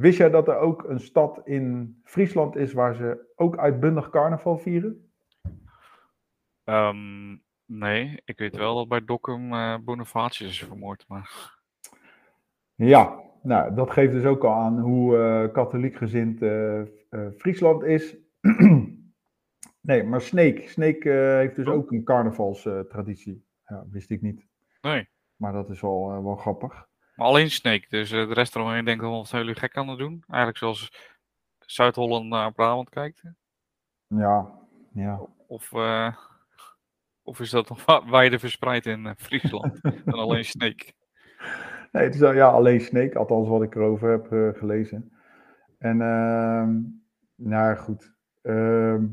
Wist jij dat er ook een stad in Friesland is waar ze ook uitbundig carnaval vieren?
Um, nee, ik weet wel dat bij Dokkum uh, Bonifatius is vermoord. Maar...
Ja, nou, dat geeft dus ook al aan hoe uh, katholiek gezind uh, Friesland is. nee, maar Sneek. Sneek heeft dus oh. ook een carnavalstraditie. Ja, wist ik niet.
Nee.
Maar dat is wel, wel grappig.
Maar alleen Snake, dus uh, de rest eromheen denkt wel wat zijn jullie gek aan het doen? Eigenlijk zoals Zuid-Holland naar Brabant kijkt.
Ja, ja.
Of, uh, of is dat nog wijder verspreid in uh, Friesland dan alleen Snake?
Nee, het is ja, alleen Snake, althans wat ik erover heb uh, gelezen. En, uh, nou goed. Ehm,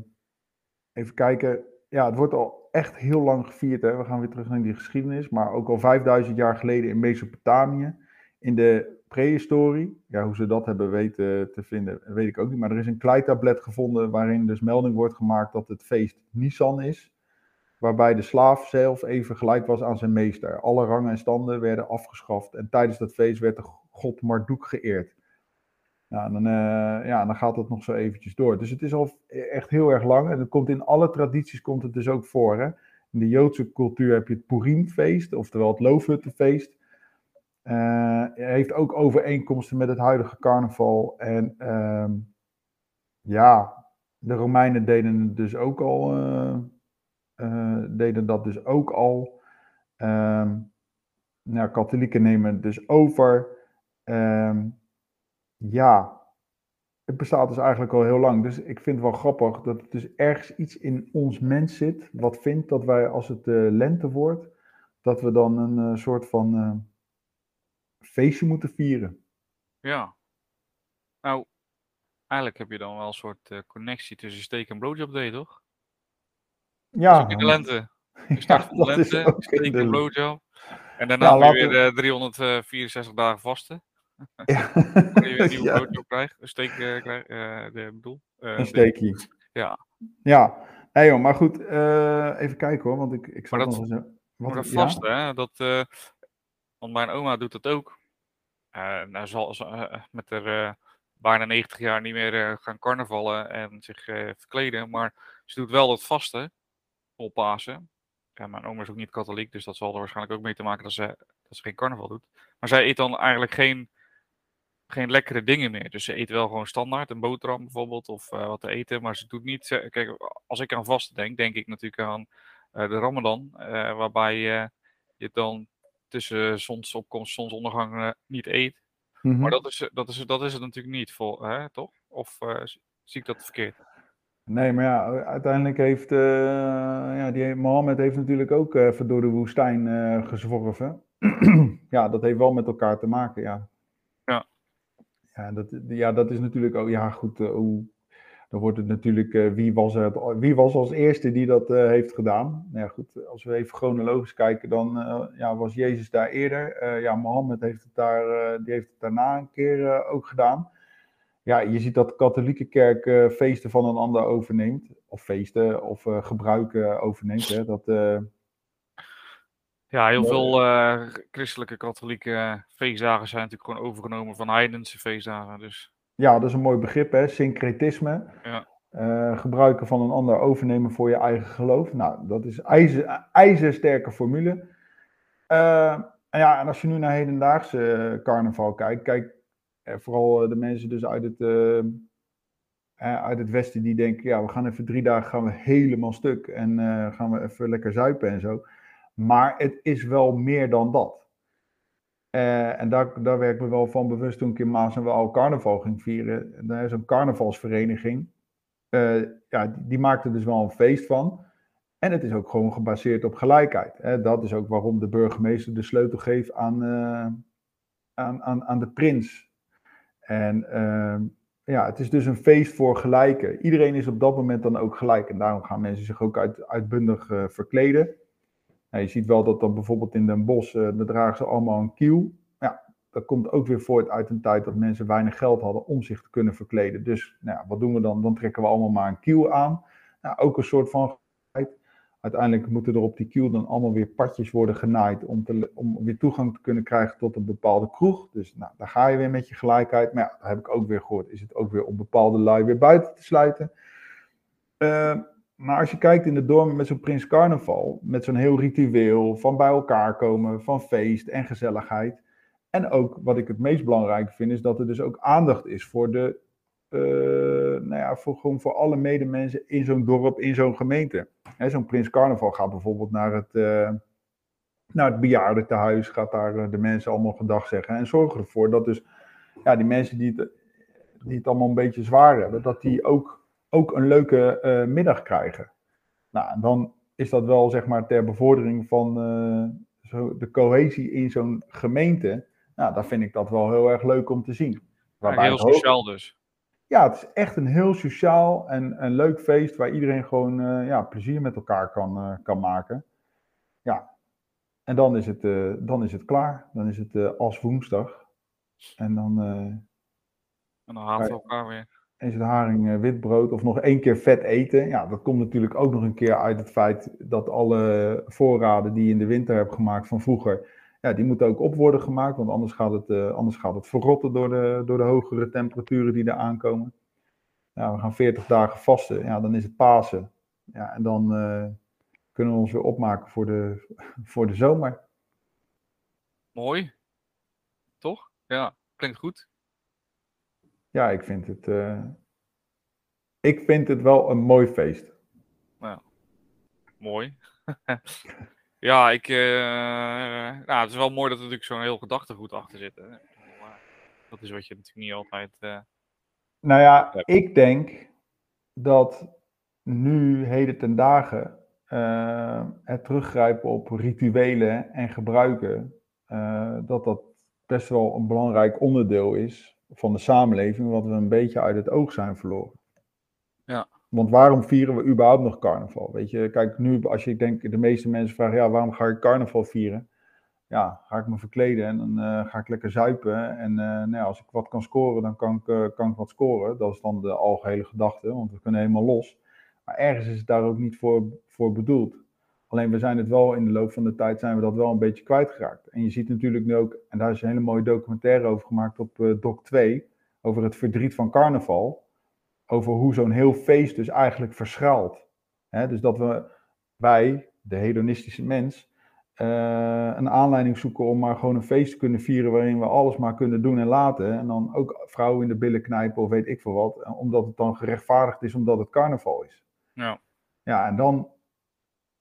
even kijken. Ja, het wordt al echt heel lang gevierd. Hè? We gaan weer terug naar die geschiedenis. Maar ook al 5000 jaar geleden in Mesopotamië. In de prehistorie. Ja, hoe ze dat hebben weten te vinden, weet ik ook niet. Maar er is een kleitablet gevonden waarin dus melding wordt gemaakt dat het feest Nisan is. Waarbij de slaaf zelf even gelijk was aan zijn meester. Alle rangen en standen werden afgeschaft. En tijdens dat feest werd de god Marduk geëerd. Ja, dan, uh, ja, dan gaat het nog zo eventjes door. Dus het is al echt heel erg lang. En het komt in alle tradities komt het dus ook voor. Hè? In de Joodse cultuur heb je het Purimfeest, oftewel het Loofhuttenfeest. Uh, heeft ook overeenkomsten met het huidige carnaval. En uh, ja, de Romeinen deden het dus ook al. Uh, deden dat dus ook al. Ehm, nou, katholieken nemen het dus over. Um, ja, het bestaat dus eigenlijk al heel lang. Dus ik vind het wel grappig dat het dus ergens iets in ons mens zit. Wat vindt dat wij als het uh, lente wordt, dat we dan een uh, soort van uh, feestje moeten vieren.
Ja. Nou, eigenlijk heb je dan wel een soort connectie tussen steek en blowjob day, toch?
Ja.
Dus in de lente. De start de lente, steek en blowjob. En daarna ja, weer 364 dagen vasten. Ja. Je een nieuwe ja. krijgt, een steek de, bedoel.
Een steekie.
Ja.
Ja, hey, joh, maar goed, even kijken hoor, want ik, ik
zal nog eens... Wat, maar dat vast, ja? hè, dat, want mijn oma doet dat ook. nou, zal met haar bijna 90 jaar niet meer gaan carnavallen en zich verkleden, maar ze doet wel dat vaste op Pasen. Ja, mijn oma is ook niet katholiek, dus dat zal er waarschijnlijk ook mee te maken dat ze, dat ze geen carnaval doet. Maar zij eet dan eigenlijk geen geen lekkere dingen meer. Dus ze eet wel gewoon standaard, een boterham bijvoorbeeld, of uh, wat te eten. Maar ze doet niet. Kijk, als ik aan vasten denk, denk ik natuurlijk aan uh, de Ramadan. Uh, waarbij je dan tussen zonsopkomst, zonsondergang niet eet. Mm -hmm. Maar dat is, dat, is, dat is het natuurlijk niet, vol, hè, toch? Of zie ik dat verkeerd?
Nee, maar ja, uiteindelijk heeft ja, die Mohammed heeft natuurlijk ook even door de woestijn gezworven. ja, dat heeft wel met elkaar te maken, ja. Ja, dat, ja, dat is natuurlijk ook, ja goed, uh, hoe, dan wordt het natuurlijk, uh, wie, was het, wie was als eerste die dat uh, heeft gedaan? Nou ja, goed, als we even chronologisch kijken, dan ja, was Jezus daar eerder. ja, Mohammed heeft het, daar, die heeft daarna een keer ook gedaan. Ja, je ziet dat de katholieke kerk feesten van een ander overneemt. Of feesten of gebruiken overneemt. Hè, dat,
ja, heel veel uh, christelijke katholieke feestdagen zijn natuurlijk gewoon overgenomen van heidense feestdagen. Dus.
Ja, dat is een mooi begrip, hè? Syncretisme.
Ja.
Uh, gebruiken van een ander overnemen voor je eigen geloof. Nou, dat is ijzer, ijzersterke formule. Uh, en ja, en als je nu naar hedendaagse carnaval kijkt, kijk, vooral de mensen dus uit het, uit het westen die denken, ja, we gaan even drie dagen gaan we helemaal stuk en gaan we even lekker zuipen en zo. Maar het is wel meer dan dat. Uh, en daar, daar werd ik me wel van bewust toen ik in Maas en Waal carnaval ging vieren. Daar is een carnavalsvereniging. Uh, ja, die, die, maakte dus wel een feest van. En het is ook gewoon gebaseerd op gelijkheid. Dat is ook waarom de burgemeester de sleutel geeft aan, uh, aan, aan, aan de prins. En uh, ja, het is dus een feest voor gelijken. Iedereen is op dat moment dan ook gelijk. En daarom gaan mensen zich ook uit, uitbundig verkleden. Nou, je ziet wel dat dan bijvoorbeeld in Den Bosch, uh, dragen ze allemaal een kiel. Ja, dat komt ook weer voort uit een tijd dat mensen weinig geld hadden om zich te kunnen verkleden. Dus nou wat doen we dan? Dan trekken we allemaal maar een kiel aan. Nou, ook een soort van Uiteindelijk moeten er op die kiel dan allemaal weer padjes worden genaaid om, te, om weer toegang te kunnen krijgen tot een bepaalde kroeg. Dus nou, daar ga je weer met je gelijkheid. Maar ja, dat heb ik ook weer gehoord. Is het ook weer om bepaalde lui weer buiten te sluiten. Uh, maar als je kijkt in de dorpen met zo'n Prins Carnaval, met zo'n heel ritueel van bij elkaar komen, van feest en gezelligheid. En ook wat ik het meest belangrijk vind, is dat er dus ook aandacht is voor de, uh, nou ja, voor, gewoon voor alle medemensen in zo'n dorp, in zo'n gemeente. Zo'n Prins Carnaval gaat bijvoorbeeld naar het, uh, het bejaardentehuis, gaat daar uh, de mensen allemaal gedag zeggen. En zorgen ervoor dat dus ja, die mensen die het, die het allemaal een beetje zwaar hebben, dat die ook, ook een leuke uh, middag krijgen. Nou, en dan is dat wel zeg maar ter bevordering van zo de cohesie in zo'n gemeente. Nou, dan vind ik dat wel heel erg leuk om te zien.
Heel sociaal dus
ja, het is echt een heel sociaal en een leuk feest waar iedereen gewoon uh, ja, plezier met elkaar kan, kan maken. Ja, en dan is het, dan is het klaar. Dan is het als woensdag. En dan.
en dan haven we elkaar weer.
Is het haring wit brood of nog één keer vet eten? Ja, dat komt natuurlijk ook nog een keer uit het feit dat alle voorraden die je in de winter hebt gemaakt van vroeger ja, die moeten ook op worden gemaakt, want anders gaat het, uh, anders gaat het verrotten door de, door de hogere temperaturen die er aankomen. Ja, we gaan 40 dagen vasten, ja, dan is het Pasen. Ja, en dan uh, kunnen we ons weer opmaken voor de, voor de zomer.
Mooi. Toch? Ja, klinkt goed.
Ja, ik vind het, uh, ik vind het wel een mooi feest.
Nou, mooi. Ja, ik, uh, nou, het is wel mooi dat er natuurlijk zo'n heel gedachtegoed achter zit. Hè? Dat is wat je natuurlijk niet altijd. Uh,
nou ja, hebt. ik denk dat nu, heden ten dagen, het teruggrijpen op rituelen en gebruiken, dat dat best wel een belangrijk onderdeel is van de samenleving, wat we een beetje uit het oog zijn verloren.
Ja.
Want waarom vieren we überhaupt nog carnaval? Weet je, kijk, nu als je denkt, de meeste mensen vragen, ja, waarom ga ik carnaval vieren? Ja, ga ik me verkleden en dan uh, ga ik lekker zuipen. En uh, nou ja, als ik wat kan scoren, dan kan ik, uh, kan ik wat scoren. Dat is dan de algehele gedachte, want we kunnen helemaal los. Maar ergens is het daar ook niet voor, voor bedoeld. Alleen we zijn het wel in de loop van de tijd zijn we dat wel een beetje kwijtgeraakt. En je ziet natuurlijk nu ook, en daar is een hele mooie documentaire over gemaakt op Doc 2, over het verdriet van carnaval over hoe zo'n heel feest dus eigenlijk verschuilt. dus dat we, wij, de hedonistische mens, uh, een aanleiding zoeken om maar gewoon een feest te kunnen vieren waarin we alles maar kunnen doen en laten. En dan ook vrouwen in de billen knijpen of weet ik veel wat, omdat het dan gerechtvaardigd is omdat het carnaval is.
Ja.
Ja, en dan,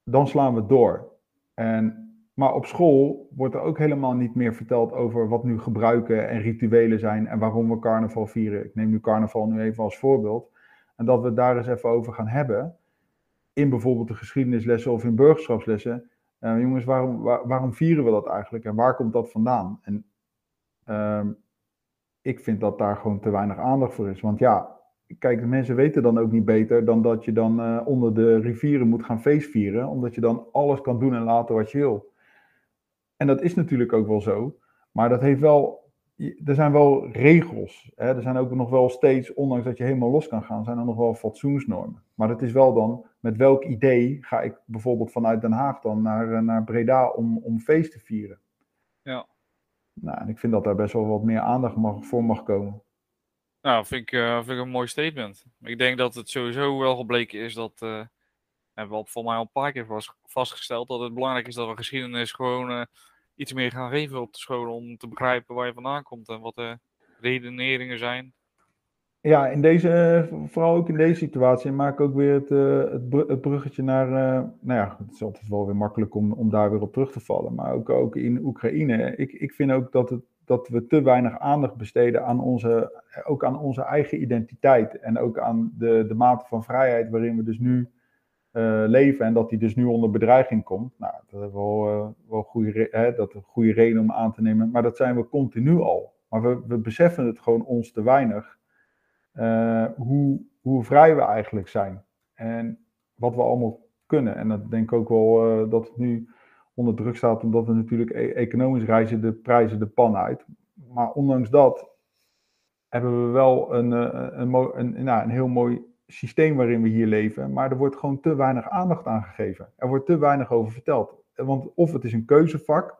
dan slaan we door. En maar op school wordt er ook helemaal niet meer verteld over wat nu gebruiken en rituelen zijn en waarom we carnaval vieren. Ik neem nu carnaval nu even als voorbeeld. En dat we het daar eens even over gaan hebben. In bijvoorbeeld de geschiedenislessen of in burgerschapslessen. Uh, jongens, waarom, waar, waarom vieren we dat eigenlijk en waar komt dat vandaan? En uh, ik vind dat daar gewoon te weinig aandacht voor is. Want ja, kijk, de mensen weten dan ook niet beter dan dat je dan uh, onder de rivieren moet gaan feestvieren. Omdat je dan alles kan doen en laten wat je wil. En dat is natuurlijk ook wel zo. Maar dat heeft wel. Er zijn wel regels. Hè? Er zijn ook nog wel steeds, ondanks dat je helemaal los kan gaan, zijn er nog wel fatsoensnormen. Maar het is wel dan, met welk idee ga ik bijvoorbeeld vanuit Den Haag dan naar, eh, naar Breda om, om feest te vieren?
Ja.
Nou, en ik vind dat daar best wel wat meer aandacht mag, voor mag komen.
Nou, vind ik, uh, vind ik een mooi statement. Ik denk dat het sowieso wel gebleken is dat. Uh, hebben we voor mij al een paar keer vast, vastgesteld dat het belangrijk is dat we geschiedenis gewoon uh, iets meer gaan geven op de scholen om te begrijpen waar je vandaan komt en wat de redeneringen zijn.
Ja, in deze, vooral ook in deze situatie, maak ik ook weer het, uh, het, bruggetje naar. Nou ja, het is altijd wel weer makkelijk om, om daar weer op terug te vallen. Maar ook, ook in Oekraïne. Ik, ik vind ook dat, het, dat we te weinig aandacht besteden aan onze, ook aan onze eigen identiteit. En ook aan de, de mate van vrijheid waarin we dus nu eh, leven en dat die dus nu onder bedreiging komt. Nou, dat hebben we wel, wel goede, hè, dat een goede reden om aan te nemen, maar dat zijn we continu al. Maar we, we beseffen het gewoon ons te weinig uh, hoe, hoe vrij we eigenlijk zijn en wat we allemaal kunnen. En dat denk ik ook wel dat het nu onder druk staat, omdat we natuurlijk e economisch reizen de prijzen de pan uit. Maar ondanks dat hebben we wel een, een, een, een, nou, een heel mooi systeem waarin we hier leven, maar er wordt gewoon te weinig aandacht aan gegeven. Er wordt te weinig over verteld. Want of het is een keuzevak,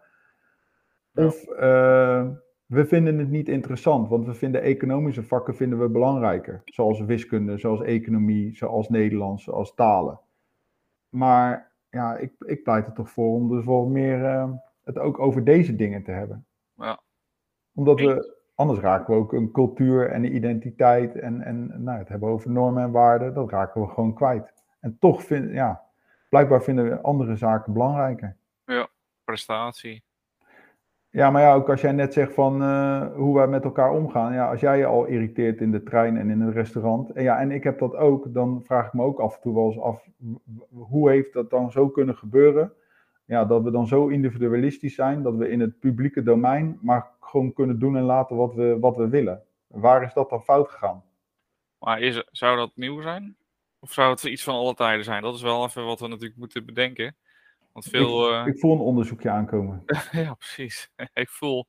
of uh, we vinden het niet interessant, want we vinden economische vakken vinden we belangrijker. Zoals wiskunde, zoals economie, zoals Nederlands, zoals talen. Maar ja, ik, ik pleit er toch voor om dus wel meer uh, het ook over deze dingen te hebben.
Ja.
Omdat we Anders raken we ook een cultuur en een identiteit en, en nou, het hebben over normen en waarden, dat raken we gewoon kwijt. En toch vind, ja, blijkbaar vinden we andere zaken belangrijker.
Ja, prestatie.
Ja, maar ja, ook als jij net zegt van uh, hoe wij met elkaar omgaan. Ja, als jij je al irriteert in de trein en in het restaurant. En ja, en ik heb dat ook, dan vraag ik me ook af en toe wel eens af, hoe heeft dat dan zo kunnen gebeuren? Ja, dat we dan zo individualistisch zijn, dat we in het publieke domein maar gewoon kunnen doen en laten wat we, wat we willen. Waar is dat dan fout gegaan?
Maar is, zou dat nieuw zijn? Of zou het iets van alle tijden zijn? Dat is wel even wat we natuurlijk moeten bedenken. Want veel,
ik, uh... ik voel een onderzoekje aankomen.
ja, precies. ik voel.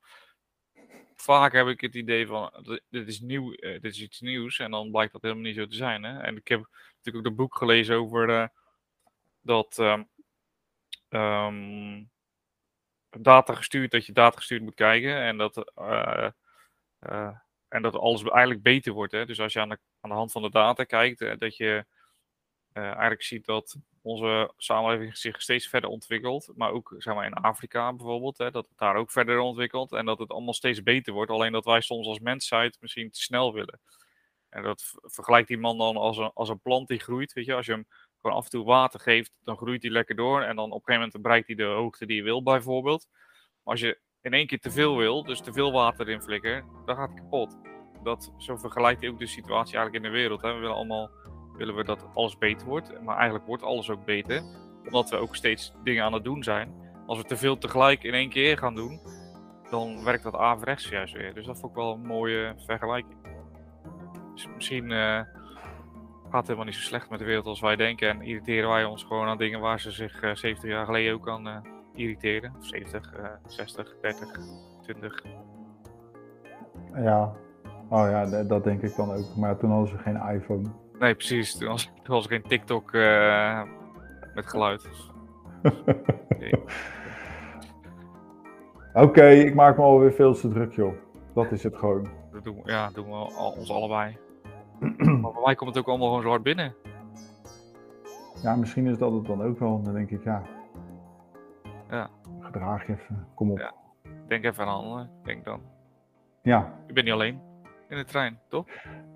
Vaak heb ik het idee van: dit is nieuw, uh, dit is iets nieuws. En dan blijkt dat helemaal niet zo te zijn. Hè? En ik heb natuurlijk ook een boek gelezen over uh, dat. Um, data gestuurd, dat je data gestuurd moet kijken. En dat, uh, uh, en dat alles eigenlijk beter wordt. Hè? Dus als je aan de, aan de hand van de data kijkt, dat je eigenlijk ziet dat onze samenleving zich steeds verder ontwikkelt. Maar ook zeg maar, in Afrika bijvoorbeeld, hè, dat het daar ook verder ontwikkelt. En dat het allemaal steeds beter wordt. Alleen dat wij soms als mensheid misschien te snel willen. En dat vergelijkt die man dan als een, als een plant die groeit. Weet je, als je hem gewoon af en toe water geeft, dan groeit hij lekker door. En dan op een gegeven moment bereikt hij de hoogte die je wil, bijvoorbeeld. Maar als je in één keer te veel wil, dus te veel water erin flikkeren, dan gaat het kapot. Dat, zo vergelijkt hij ook de situatie eigenlijk in de wereld. Hè. We willen allemaal willen we dat alles beter wordt. Maar eigenlijk wordt alles ook beter. Omdat we ook steeds dingen aan het doen zijn. Als we te veel tegelijk in één keer gaan doen, dan werkt dat averechts juist weer. Dus dat vond ik wel een mooie vergelijking. Dus misschien uh, gaat helemaal niet zo slecht met de wereld als wij denken. En irriteren wij ons gewoon aan dingen waar ze zich uh, 70 jaar geleden ook aan uh, irriteren. 70, 60, 30, 20.
Ja, oh ja, dat denk ik dan ook. Maar toen hadden ze geen iPhone.
Nee, precies. Toen was, toen was er geen TikTok uh, met geluid.
Oké, okay, ik maak me alweer veel te druk, joh. Dat is het gewoon.
Dat doen, ja, doen we al, ons allebei. maar bij mij komt het ook allemaal gewoon zo hard binnen.
Ja, misschien is dat het dan ook wel. Dan denk ik, ja.
Ja.
Gedraag je even. Kom op.
Ja. Denk even aan anderen. Denk dan.
Ja.
Je bent niet alleen in de trein, toch?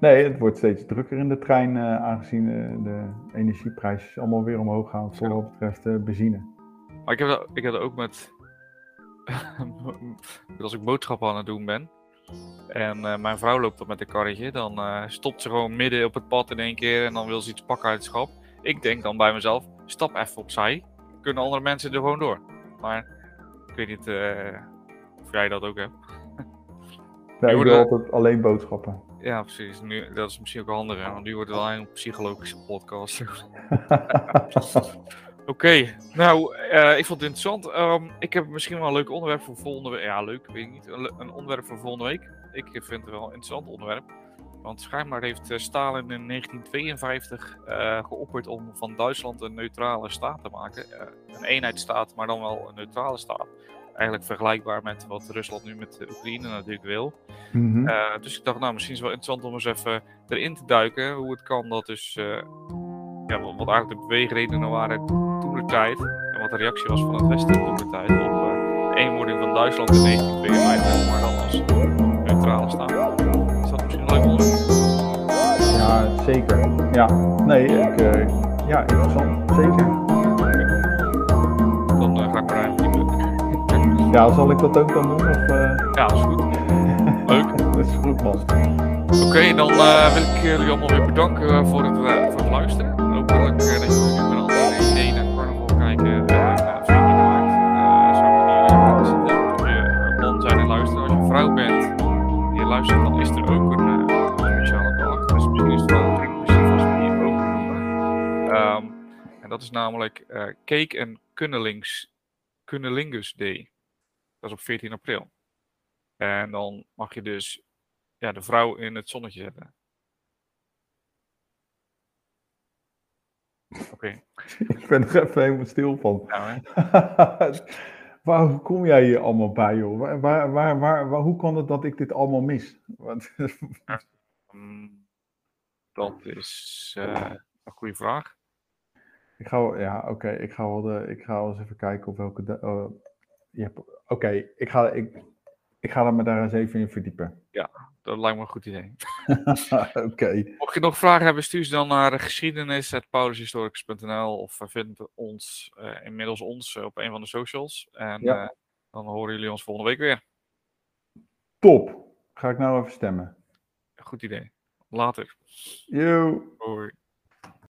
Nee, het wordt steeds drukker in de trein, uh, aangezien uh, de energieprijs allemaal weer omhoog gaan voor wat betreft uh, benzine.
Maar ik heb, dat, ik heb dat ook met. als ik boodschappen aan het doen ben. En mijn vrouw loopt op met een karretje. Dan stopt ze gewoon midden op het pad in één keer. En dan wil ze iets pakken uit het schap. Ik denk dan bij mezelf: stap even opzij. Kunnen andere mensen er gewoon door. Maar ik weet niet of jij dat ook hebt.
Nee, ik doe altijd alleen boodschappen.
Ja, precies. Nu, dat is misschien ook handiger, want nu wordt het wel een psychologische podcast. Oké, okay. nou, uh, ik vond het interessant. Um, ik heb misschien wel een leuk onderwerp voor volgende week. Ja, leuk, weet ik niet. Een, een, onderwerp voor volgende week. Ik vind het wel een interessant onderwerp. Want schijnbaar heeft uh, Stalin in 1952 uh, geopperd om van Duitsland een neutrale staat te maken. een eenheidsstaat, maar dan wel een neutrale staat eigenlijk vergelijkbaar met wat Rusland nu met Oekraïne natuurlijk wil.
Mm -hmm.
uh, dus ik dacht, nou, misschien is het wel interessant om eens even erin te duiken. Hoe het kan dat dus, uh, ja, wat eigenlijk de beweegredenen waren toen de tijd. En wat de reactie was van het Westen toen de tijd op uh, de eenwording van Duitsland in 1952, maar dan als neutrale staat. Is dat misschien leuk onderwerp?
Ja, zeker. Ja, nee, ik, ja, interessant. Zeker. Ja, zal ik dat ook dan doen? Of, uh...
Ja, is goed. Leuk.
dat is goed, man.
Oké, dan eh, wil ik jullie allemaal weer bedanken eh, voor het, voor het luisteren. Hopelijk dat jullie nu met andere ideeën naar carnaval kijken. Luisteren. Als je vrouw bent die je luistert, dan is er ook een speciale dag. Dus misschien is het wel een hier ook. Ehm, en dat is namelijk Cake en Kunnelings Kunnelingus Day. Dat is op 14 april. En dan mag je dus ja, de vrouw in het zonnetje zetten. Oké. Okay.
Ik ben er even helemaal stil van.
Nou,
waar, hoe kom jij hier allemaal bij, joh? Waar, waar, waar, waar, hoe kan het dat ik dit allemaal mis?
um, dat is uh, een goede vraag.
Ik ga, ja, oké, okay, ik ga wel, de, ik ga wel eens even kijken op welke. Uh, Oké, okay, ik, ga, ik, ik ga er me daar eens even in verdiepen.
Ja, dat lijkt me een goed idee.
Oké. Okay.
Mocht je nog vragen hebben, stuur ze dan naar geschiedenis.paulushistoricus.nl of vind ons, uh, inmiddels ons op een van de socials. En ja. uh, dan horen jullie ons volgende week weer.
Top. Ga ik nou even stemmen.
Goed idee. Later.
Yo.
Hoi.